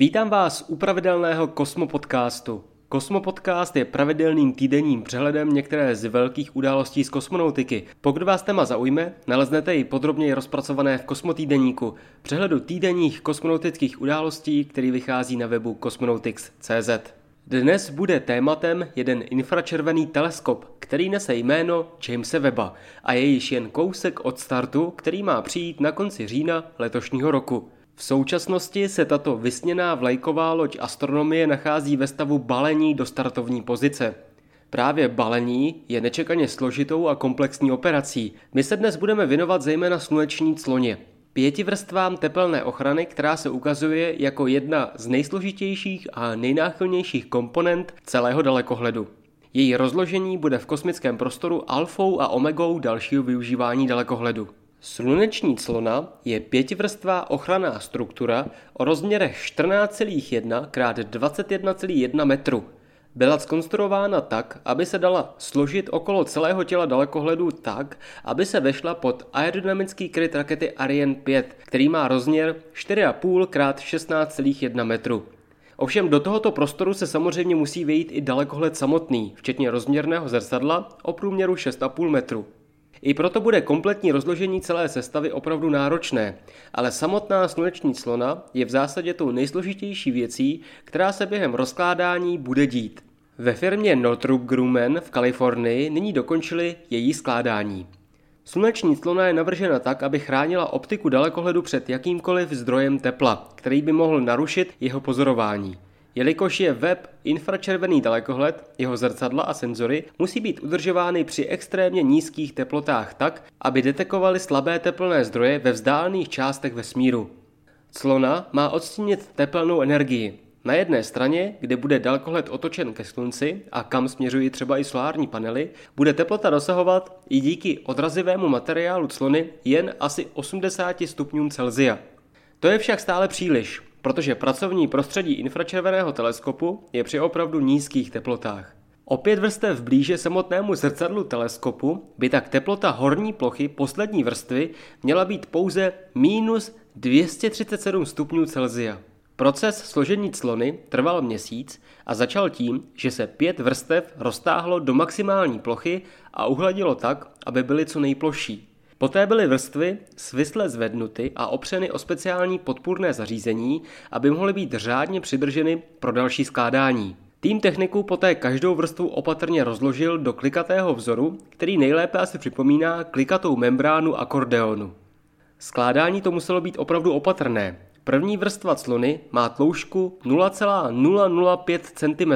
Vítám vás u pravidelného Kosmopodcastu. Kosmopodcast je pravidelným týdenním přehledem některé z velkých událostí z kosmonautiky. Pokud vás téma zaujme, naleznete ji podrobněji rozpracované v Kosmotýdeníku, přehledu týdenních kosmonautických událostí, který vychází na webu cosmonautics.cz. Dnes bude tématem jeden infračervený teleskop, který nese jméno Jamesa Webba a je již jen kousek od startu, který má přijít na konci října letošního roku. V současnosti se tato vysněná vlajková loď astronomie nachází ve stavu balení do startovní pozice. Právě balení je nečekaně složitou a komplexní operací. My se dnes budeme věnovat zejména sluneční cloně. Pěti vrstvám tepelné ochrany, která se ukazuje jako jedna z nejsložitějších a nejnáchylnějších komponent celého dalekohledu. Její rozložení bude v kosmickém prostoru alfou a omegou dalšího využívání dalekohledu. Sluneční clona je pětivrstvá ochranná struktura o rozměrech 14,1 x 21,1 metru. Byla skonstruována tak, aby se dala složit okolo celého těla dalekohledu tak, aby se vešla pod aerodynamický kryt rakety Ariane 5, který má rozměr 4,5 x 16,1 metru. Ovšem do tohoto prostoru se samozřejmě musí vejít i dalekohled samotný, včetně rozměrného zrcadla o průměru 6,5 metru. I proto bude kompletní rozložení celé sestavy opravdu náročné, ale samotná sluneční slona je v zásadě tou nejsložitější věcí, která se během rozkládání bude dít. Ve firmě Northrop Grumman v Kalifornii nyní dokončili její skládání. Sluneční clona je navržena tak, aby chránila optiku dalekohledu před jakýmkoliv zdrojem tepla, který by mohl narušit jeho pozorování. Jelikož je web infračervený dalekohled, jeho zrcadla a senzory musí být udržovány při extrémně nízkých teplotách tak, aby detekovaly slabé teplné zdroje ve vzdálených částech vesmíru. Clona má odstínit tepelnou energii. Na jedné straně, kde bude dalekohled otočen ke slunci a kam směřují třeba i solární panely, bude teplota dosahovat i díky odrazivému materiálu clony jen asi 80 stupňům Celsia. To je však stále příliš, protože pracovní prostředí infračerveného teleskopu je při opravdu nízkých teplotách. Opět vrstev blíže samotnému zrcadlu teleskopu by tak teplota horní plochy poslední vrstvy měla být pouze minus 237 stupňů Celsia. Proces složení clony trval měsíc a začal tím, že se pět vrstev roztáhlo do maximální plochy a uhladilo tak, aby byly co nejplošší. Poté byly vrstvy svisle zvednuty a opřeny o speciální podpůrné zařízení, aby mohly být řádně přidrženy pro další skládání. Tým techniků poté každou vrstvu opatrně rozložil do klikatého vzoru, který nejlépe asi připomíná klikatou membránu akordeonu. Skládání to muselo být opravdu opatrné. První vrstva clony má tloušku 0,005 cm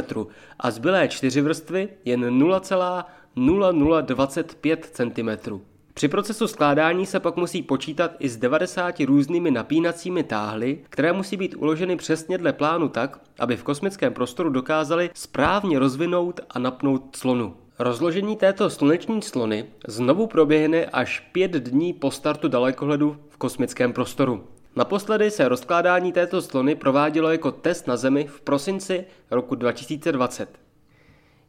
a zbylé čtyři vrstvy jen 0,0025 cm. Při procesu skládání se pak musí počítat i s 90 různými napínacími táhly, které musí být uloženy přesně dle plánu tak, aby v kosmickém prostoru dokázali správně rozvinout a napnout clonu. Rozložení této sluneční clony znovu proběhne až pět dní po startu dalekohledu v kosmickém prostoru. Naposledy se rozkládání této slony provádělo jako test na Zemi v prosinci roku 2020.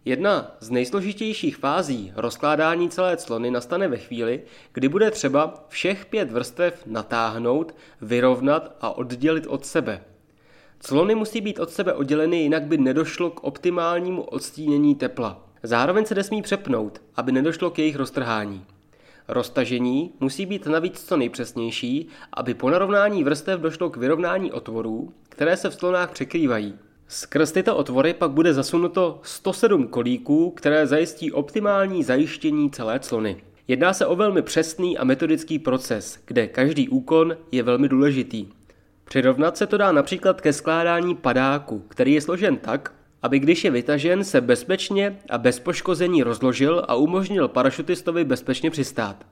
Jedna z nejsložitějších fází rozkládání celé clony nastane ve chvíli, kdy bude třeba všech pět vrstev natáhnout, vyrovnat a oddělit od sebe. Clony musí být od sebe odděleny, jinak by nedošlo k optimálnímu odstínění tepla. Zároveň se nesmí přepnout, aby nedošlo k jejich roztrhání. Roztažení musí být navíc co nejpřesnější, aby po narovnání vrstev došlo k vyrovnání otvorů, které se v clonách překrývají. Skrz tyto otvory pak bude zasunuto 107 kolíků, které zajistí optimální zajištění celé clony. Jedná se o velmi přesný a metodický proces, kde každý úkon je velmi důležitý. Přirovnat se to dá například ke skládání padáku, který je složen tak, aby když je vytažen, se bezpečně a bez poškození rozložil a umožnil parašutistovi bezpečně přistát.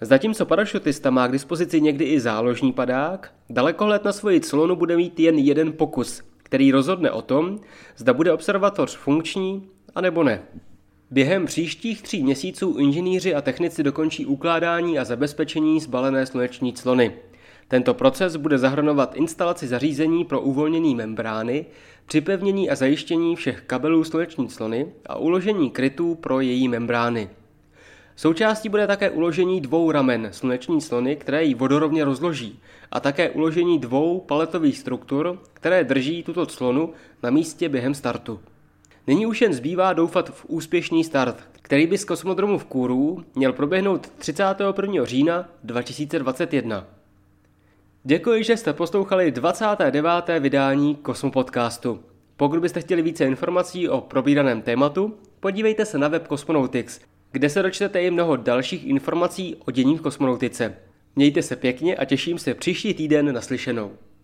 Zatímco parašutista má k dispozici někdy i záložní padák, dalekohled na svoji clonu bude mít jen jeden pokus, který rozhodne o tom, zda bude observatoř funkční a nebo ne. Během příštích tří měsíců inženýři a technici dokončí ukládání a zabezpečení zbalené sluneční clony. Tento proces bude zahrnovat instalaci zařízení pro uvolnění membrány, připevnění a zajištění všech kabelů sluneční clony a uložení krytů pro její membrány. Součástí bude také uložení dvou ramen sluneční slony, které ji vodorovně rozloží, a také uložení dvou paletových struktur, které drží tuto clonu na místě během startu. Nyní už jen zbývá doufat v úspěšný start, který by z kosmodromu v Kůru měl proběhnout 31. října 2021. Děkuji, že jste poslouchali 29. vydání Kosmopodcastu. Pokud byste chtěli více informací o probíraném tématu, podívejte se na web Cosmonautics, kde se dočtete i mnoho dalších informací o dění v kosmonautice. Mějte se pěkně a těším se příští týden naslyšenou.